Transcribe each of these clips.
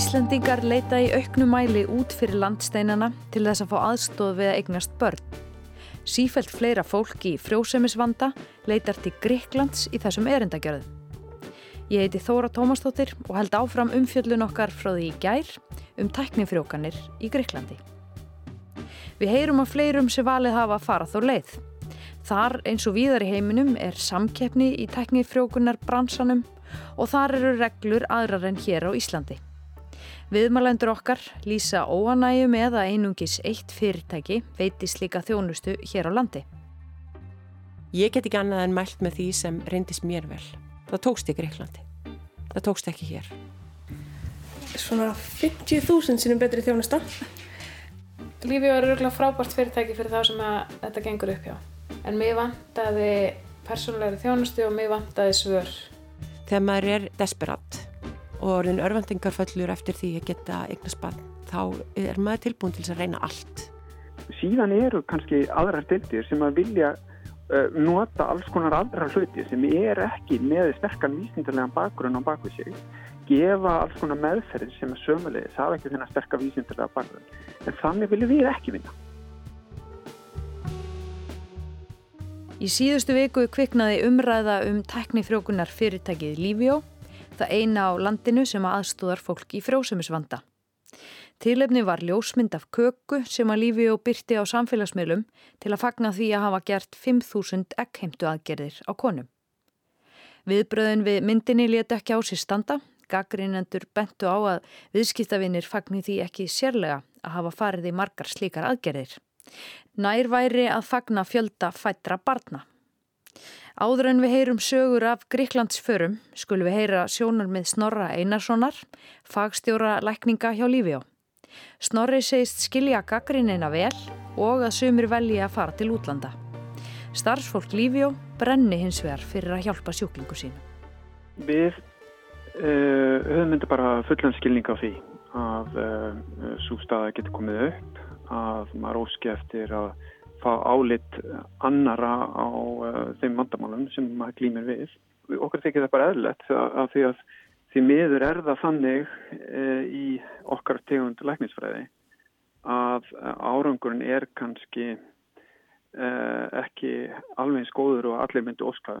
Íslendingar leita í auknum mæli út fyrir landsteinana til þess að fá aðstóð við að eignast börn. Sífælt fleira fólk í frjósemisvanda leitar til Gríklands í þessum erindagjörðum. Ég heiti Þóra Tómastóttir og held áfram umfjöllun okkar frá því í gær um tæknifrjókanir í Gríklandi. Við heyrum að fleirum sem valið hafa farað þó leið. Þar eins og víðar í heiminum er samkeppni í tæknifrjókunar bransanum og þar eru reglur aðrar en hér á Íslandi. Viðmælendur okkar lýsa óanægu með að einungis eitt fyrirtæki veitist líka þjónustu hér á landi. Ég get ekki annað en mælt með því sem reyndist mér vel. Það tókst í Greiklandi. Það tókst ekki hér. Svona 50.000 sinum betri þjónusta. Lífið var örgulega frábært fyrirtæki fyrir þá sem þetta gengur upp hjá. En mér vantaði persónulegri þjónustu og mér vantaði svör. Þegar maður er desperat og orðin örvendingarföllur eftir því að geta eignast bann, þá er maður tilbúin til að reyna allt. Síðan eru kannski aðrar dildir sem að vilja uh, nota alls konar aðra hluti sem er ekki með sterkan vísindarlegan bakgrunn á baku sig, gefa alls konar meðferðir sem er sömulegis, hafa ekki þennan sterka vísindarlega bakgrunn. En þannig viljum við ekki vinna. Í síðustu viku kviknaði umræða um teknifrjókunar fyrirtækið Lífjó, það eina á landinu sem aðstóðar fólk í frjósumisvanda. Tilefni var ljósmynd af köku sem að Lífjó byrti á samfélagsmiðlum til að fagna því að hafa gert 5.000 eggheimtu aðgerðir á konum. Viðbröðin við myndinni leta ekki á sér standa, gaggrínendur bentu á að viðskiptavinir fagni því ekki sérlega að hafa farið í margar slíkar aðgerðir. Nær væri að fagna fjölda fættra barna. Áður en við heyrum sögur af Gríklandsförum skulum við heyra sjónar með Snorra Einarssonar, fagstjóra lækninga hjá Lífjó. Snorri segist skilja gaggrínina vel og að sumir velji að fara til útlanda. Starfsfólk Lífjó brenni hins vegar fyrir að hjálpa sjúklingu sínu. Við uh, höfum myndi bara fullan skilning á því að uh, sústaða getur komið upp að maður óski eftir að fá álit annara á uh, þeim vandamálum sem maður glýmir við. Okkur þykir það bara eðlert að því að því miður er það þannig uh, í okkar tegund læknisfræði að árangurinn er kannski ekki alveg skóður og allir myndi óskaða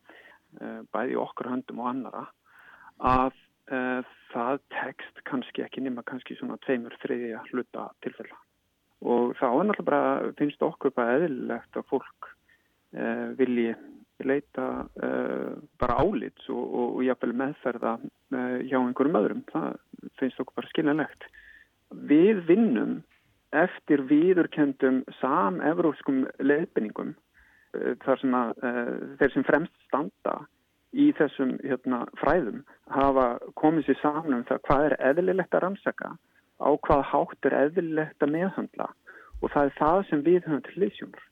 bæði okkur höndum og annara að það tekst kannski ekki nema kannski svona tveimur þriðja hluta tilfella þá er náttúrulega bara, finnst okkur bara eðlilegt að fólk eh, vilji leita eh, bara álits og, og, og jáfnvel meðferða eh, hjá einhverjum öðrum. Það finnst okkur bara skiljanlegt. Við vinnum eftir viðurkendum sam-evróskum leiðbyningum eh, þar sem að eh, þeir sem fremst standa í þessum hérna, fræðum hafa komið sér saman um það hvað er eðlilegt að rannsaka á hvað hátt er eðlilegt að meðhandla og það er það sem við höfum til leysjónur.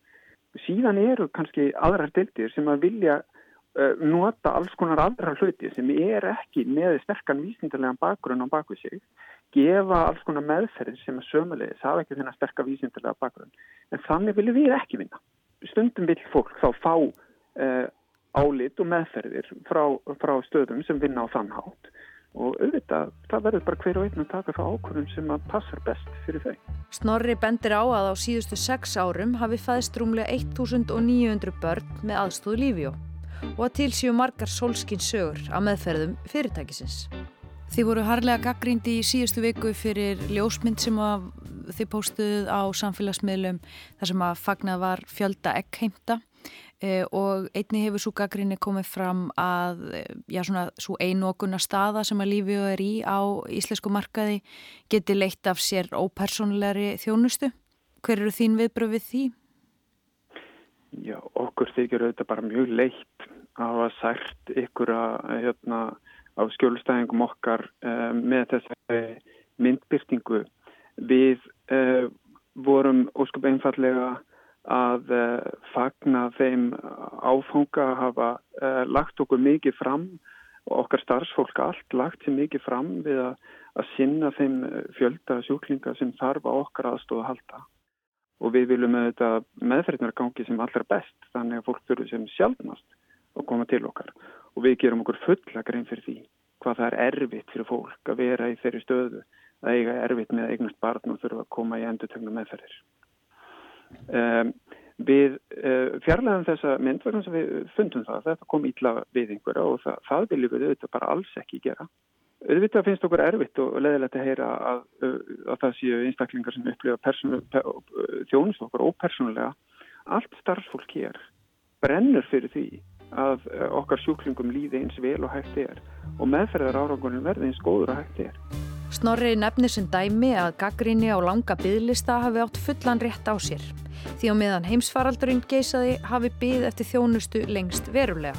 Síðan eru kannski aðrar dildir sem að vilja uh, nota alls konar aðrar hluti sem er ekki með sterkan vísindarlegan bakgrunn á baku sig, gefa alls konar meðferðir sem að sömulegis hafa ekki þennan sterka vísindarlega bakgrunn. En þannig viljum við ekki vinna. Stundum vil fólk þá fá uh, álit og meðferðir frá, frá stöðum sem vinna á þann hátt og auðvitað, það verður bara hver og einn að taka það ákvörðum sem að passar best fyrir þau. Snorri bendir á að á síðustu sex árum hafi fæðst rúmlega 1900 börn með aðstóðu lífjó og að til séu margar sólskins sögur að meðferðum fyrirtækisins. Þið voru harlega gaggrindi í síðustu viku fyrir ljósmynd sem þið póstuð á samfélagsmiðlum þar sem að fagnað var fjölda eggheimta Eh, og einni hefur svo gaggrinni komið fram að eh, já, svona, svo einokuna staða sem að lífið er í á íslensku markaði geti leitt af sér ópersonleiri þjónustu. Hver eru þín viðbröfið því? Já, okkur þykir auðvitað bara mjög leitt að hafa sært ykkur að hérna, á skjólustæðingum okkar uh, með þessari myndbyrtingu. Við uh, vorum óskup einfallega að uh, fagna þeim áfanga að hafa uh, lagt okkur mikið fram okkar starfsfólk allt lagt sér mikið fram við að, að sinna þeim eh, fjölda sjúklinga sem þarf á okkar aðstóða að halda. Og við viljum með þetta meðferðinargangi sem allra best þannig að fólk þurfi sem sjálfnast að koma til okkar. Og við gerum okkur fulla grein fyrir því hvað það er erfitt fyrir fólk að vera í þeirri stöðu að eiga erfitt með eignast barn og þurfa að koma í endutönglu meðferðir. Um, við uh, fjarlæðum þessa mynd vegna sem við fundum það. Þetta kom ítla við einhverja og það, það viljum við auðvitað bara alls ekki gera. Auðvitað finnst okkur erfitt og leðilegt að heyra að, að það séu einstaklingar sem upplifa þjónust okkur ópersónulega. Allt starfsfólk hér brennur fyrir því að okkar sjúklingum líði eins vel og hægt er og meðferðar árangunum verði eins góður og hægt er Snorri nefnir sem dæmi að gaggríni á langa byðlista hafi átt fullan rétt á sér því á meðan heimsfaraldurinn geysaði hafi byð eftir þjónustu lengst verulega.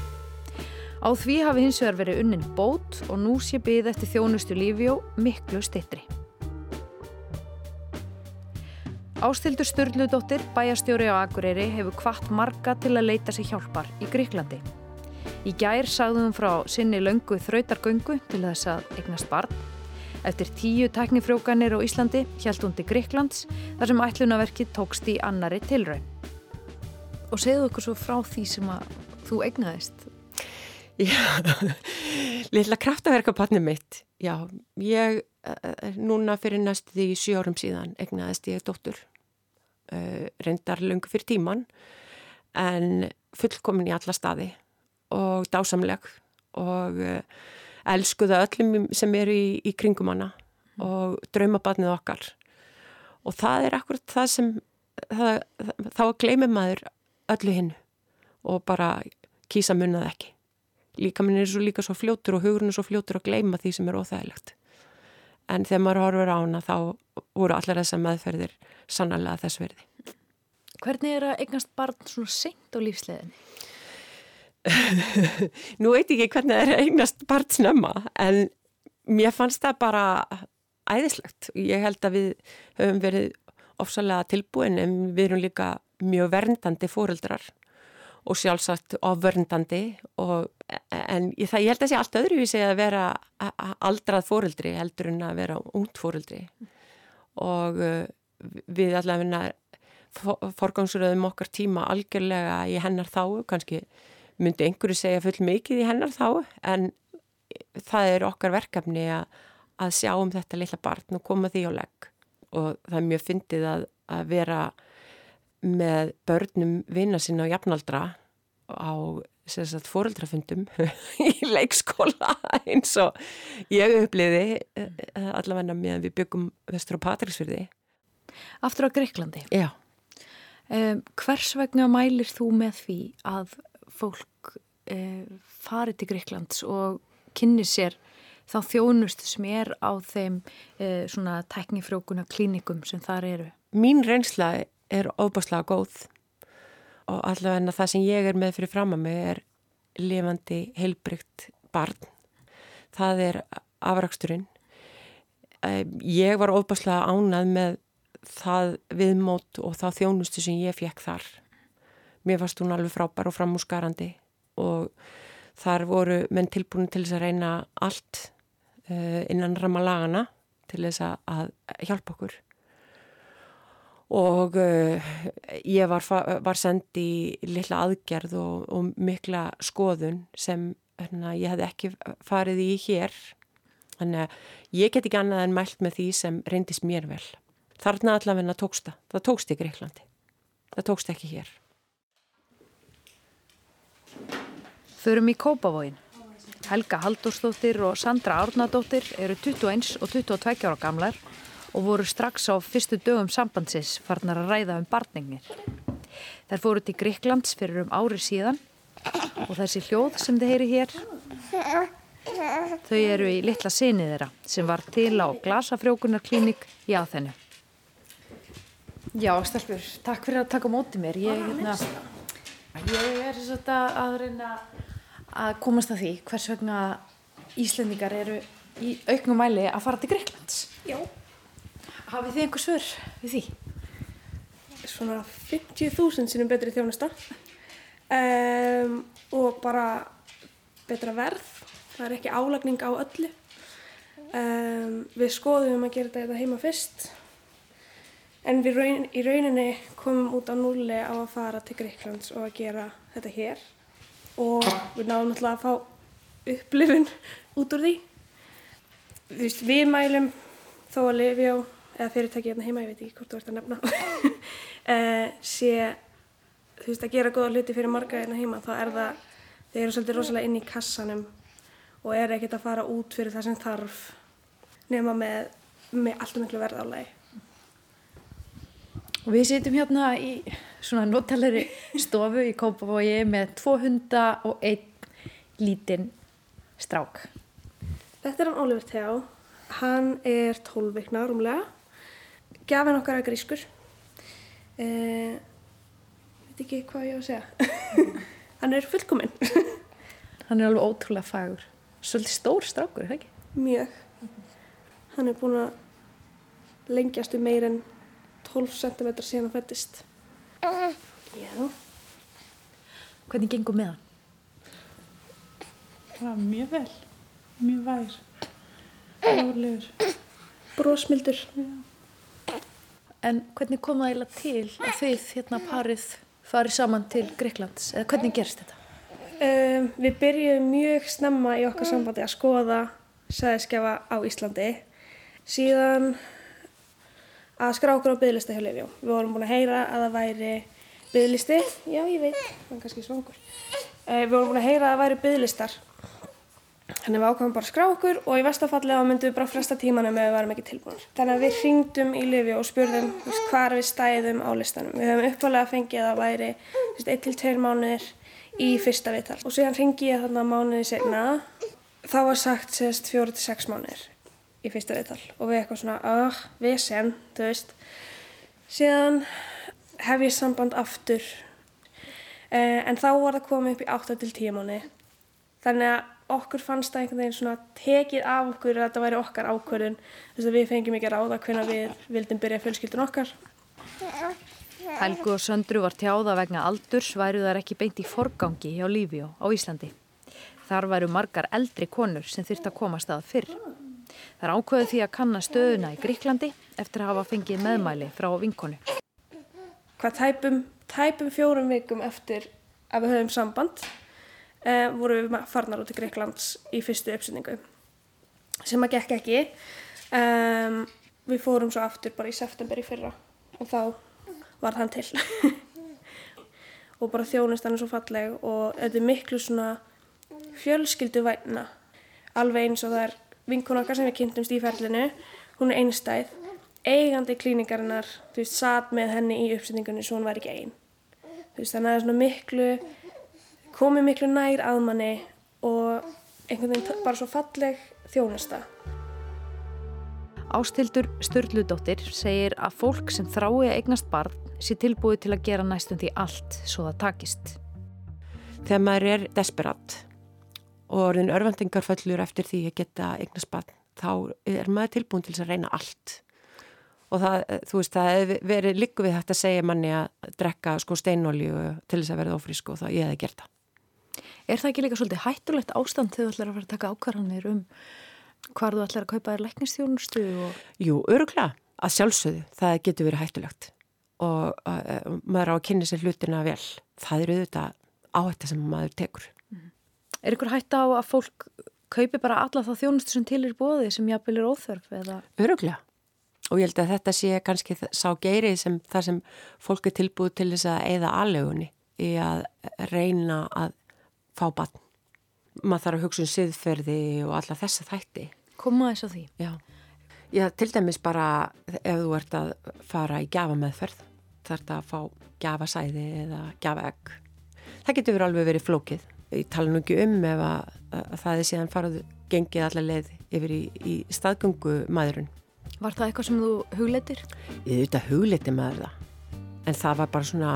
Á því hafi hins vegar verið unnin bót og nú sé byð eftir þjónustu lífi og miklu stittri. Ástildur Sturludóttir, bæjastjóri á Akureyri, hefur kvart marga til að leita sér hjálpar í Gríklandi. Í gær sagðum frá sinni löngu þrautargöngu til þess að eignast barn Eftir tíu teknifrjókanir á Íslandi hjælt hún til Gríklands þar sem ætlunaverkið tókst í annari tilraun. Og segðu okkur svo frá því sem að þú egnaðist. Já, lilla kraftaverkapartni mitt. Já, ég eh, núna fyrir næstu því sjú árum síðan egnaðist ég dóttur. Uh, reyndar lungu fyrir tíman en fullkomin í alla staði og dásamleg og elskuða öllum sem eru í, í kringum hana mm. og draumabatnið okkar og það er akkurat það sem það, þá gleymir maður öllu hinn og bara kýsa munnað ekki líka minn er svo líka svo fljótur og hugurinn er svo fljótur að gleyma því sem er óþægilegt en þegar maður horfur á hana þá voru allar þessar meðferðir sannlega þess verði Hvernig er að eignast barn svona seint á lífsleðinni? nú veit ég ekki hvernig það er eignast part snemma en mér fannst það bara æðislegt. Ég held að við höfum verið ofsalega tilbúin en við erum líka mjög verndandi fóreldrar og sjálfsagt ofverndandi og, en ég, það, ég held að það sé allt öðruvísi að vera aldrað fóreldri heldur en að vera ungd fóreldri og uh, við allavega forgangsröðum okkar tíma algjörlega í hennar þáu kannski myndi einhverju segja full mikið í hennar þá en það er okkar verkefni að, að sjá um þetta litla barn og koma því á legg. Og það er mjög fyndið að, að vera með börnum vinna sinna á jafnaldra á fóreldrafundum í leikskóla eins og ég uppliði eh, allavega meðan við byggum vestur á Patricksfyrði Aftur á Greiklandi? Já. Um, Hvers vegna mælir þú með því að fólk e, farið til Gríklands og kynni sér þá þjónustu sem er á þeim e, svona tæknifrjókuna klínikum sem þar eru? Mín reynsla er óbáslega góð og allavega það sem ég er með fyrir fram að mig er lifandi heilbrygt barn. Það er afraksturinn. Ég var óbáslega ánað með það viðmót og það þjónustu sem ég fekk þar mér fannst hún alveg frábær og framúsgarandi og þar voru menn tilbúin til þess að reyna allt uh, innan ramalagana til þess að hjálpa okkur. Og uh, ég var, var sendið í lilla aðgerð og, og mikla skoðun sem hérna, ég hef ekki farið í hér. Þannig að ég get ekki annað en mælt með því sem reyndist mér vel. Þarna allavegna tóksta, það. Tókst í Greiklandi það tókst ekki hér Förum í Kópavóin. Helga Halldórsdóttir og Sandra Árnadóttir eru 21 og 22 ára gamlar og voru strax á fyrstu dögum sambandsins farnar að ræða um barningir. Þær fóru til Gríklands fyrir um ári síðan og þessi hljóð sem þið heyri hér, þau eru í litla sinni þeirra sem var til á glasafrjókunarklínik í aðþennu. Já, Stelfur, takk fyrir að taka mótið mér. Ég, hérna, ég er að reyna að komast að því hvers vegna Íslendingar eru í auknum mæli að fara til Greiklands Já. Hafið þið einhver svör við því? Svona 50.000 sinum betri þjónusta. Um, og bara betra verð. Það er ekki álagning á öllu. Um, við skoðum að gera þetta heima fyrst. En við raun, í rauninni komum út á núli á að fara til Greiklands og að gera þetta hér og við náðum alltaf að fá upplifun út úr því. Veist, við mælum þó að Livjó, eða fyrirtæki hérna heima, ég veit ekki hvort þú ert að nefna, uh, sé, þú veist, að gera góða hluti fyrir marga hérna heima, þá er það, þeir eru svolítið rosalega inn í kassanum og er ekkert að fara út fyrir það sem þarf nema með, með alltaf miklu verðálægi. Og við sitjum hérna í svona notalegri stofu í Kópavogi með tvo hunda og einn lítinn strák. Þetta er hann Oliver Theó. Hann er 12 vikna rúmlega. Gjafin okkar er grískur. Eh, veit ekki hvað ég á að segja. hann er fullkominn. Hann er alveg ótrúlega fagur. Svolítið stór strákur, er það ekki? Mjög. Hann er búin að lengjast um meir en 12 cm síðan hann fættist. Já. Hvernig gengur með hann? Það var mjög vel, mjög vær, rólegur. Brósmildur. En hvernig kom það eiginlega til að þið hérna parið farið saman til Greiklands? Eða hvernig gerst þetta? Um, við byrjuðum mjög snemma í okkar sambandi að skoða sæðiskefa á Íslandi. Síðan að skrá okkur á byggðlista hjá Livjó. Við vorum búin að heyra að það væri byggðlisti. Já, ég veit, það er kannski svangur. Uh, við vorum búin að heyra að það væri byggðlistar. Þannig við ákvæmum bara að skrá okkur og í vestafallega myndum við bara fresta tímanum ef við varum ekki tilbúin. Þannig að við ringdum í Livjó og spurðum hvað við stæðum á listanum. Við höfum uppalega fengið að það væri 1-2 mánuðir í fyrsta viðtal og síðan ringi ég þarna mánuði í fyrsta viðtal. Og við eitthvað svona, við sem, þú veist. Síðan hef ég samband aftur. Eh, en þá var það komið upp í 8 til 10 mánuði. Þannig að okkur fannst það einhvern veginn svona tekið af okkur að þetta væri okkar ákvörðun. Þess að við fengjum ekki ráða hvernig við vildum byrja fjölskyldun okkar. Helgu og Söndru var tjáða vegna aldurs væru þar ekki beint í forgangi hjá Lífjó á Íslandi. Þar væru margar eldri konur sem þyrst að komast að fyrr. Það er ákveðu því að kanna stöðuna í Gríklandi eftir að hafa fengið meðmæli frá vinkonu. Hvað tæpum, tæpum fjórum vikum eftir að við höfum samband eh, voru við farnar út í Greiklands í fyrstu uppsendingu sem að gekk ekki. Um, við fórum svo aftur bara í september í fyrra og þá var hann til og bara þjónist hann er svo falleg og þetta er miklu svona fjölskyldu væna alveg eins og það er vinkun okkar sem við kynntumst í ferlinu hún er einstæð. Eigandi klíningarinnar þú veist, satt með henni í uppsetningunni svo hún var ekki einn þú veist, þannig að það er svona miklu komið miklu nær að manni og einhvern veginn bara svo falleg þjónusta. Ástildur Sturludóttir segir að fólk sem þrái að eignast barn sé tilbúið til að gera næstum því allt svo það takist. Þegar maður er desperat og orðin örvendingarföllur eftir því að geta eignast barn, þá er maður tilbúin til að reyna allt. Og það, þú veist, það verið líku við hægt að segja manni að drekka sko steinolju til þess að verða ofrísk og það ég hefði gert það. Er það ekki líka svolítið hættulegt ástand þegar þú ætlar að fara að taka ákvarðanir um hvar þú ætlar að kaupa þér læknistjónustu? Og... Jú, öruglega, að sjálfsögðu, það getur verið hættulegt og uh, maður á að kynna sér hlutina vel. Það eru auðvitað áhætta sem maður tekur. Er ykkur hætta á að fólk kaupi bara alla þá þjónustu sem til er bóði sem jafnvel er óþörf? Eða... Öruglega. Og ég held að þetta sé kannski sá geiri sem það sem fólk er tilbúið til þess að eða aðlegunni í að reyna að fá batn. Maður þarf að hugsa um siðferði og alla þessa þætti. Koma þess að því? Já. Já, til dæmis bara ef þú ert að fara í gafameðferð þarf þetta að fá gafasæði eða gafaegg. Það getur verið alveg verið flókið. Ég tala nú ekki um ef að, að það er síðan farað gengið allar leið yfir í, í staðgöngu maðurinn. Var það eitthvað sem þú hugleitir? Ég auðvitað hugleiti maður það. En það var bara svona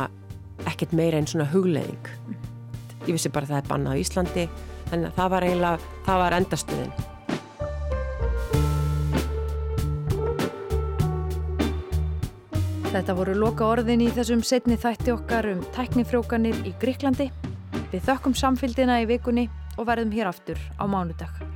ekkert meira en svona hugleiting. Ég vissi bara að það er bannað á Íslandi þannig að það var eiginlega, það var endastuðin. Þetta voru loka orðin í þessum setni þætti okkar um tæknifrjókanir í Gríklandi. Við þökkum samfélgina í vikunni og verðum hér aftur á mánudag.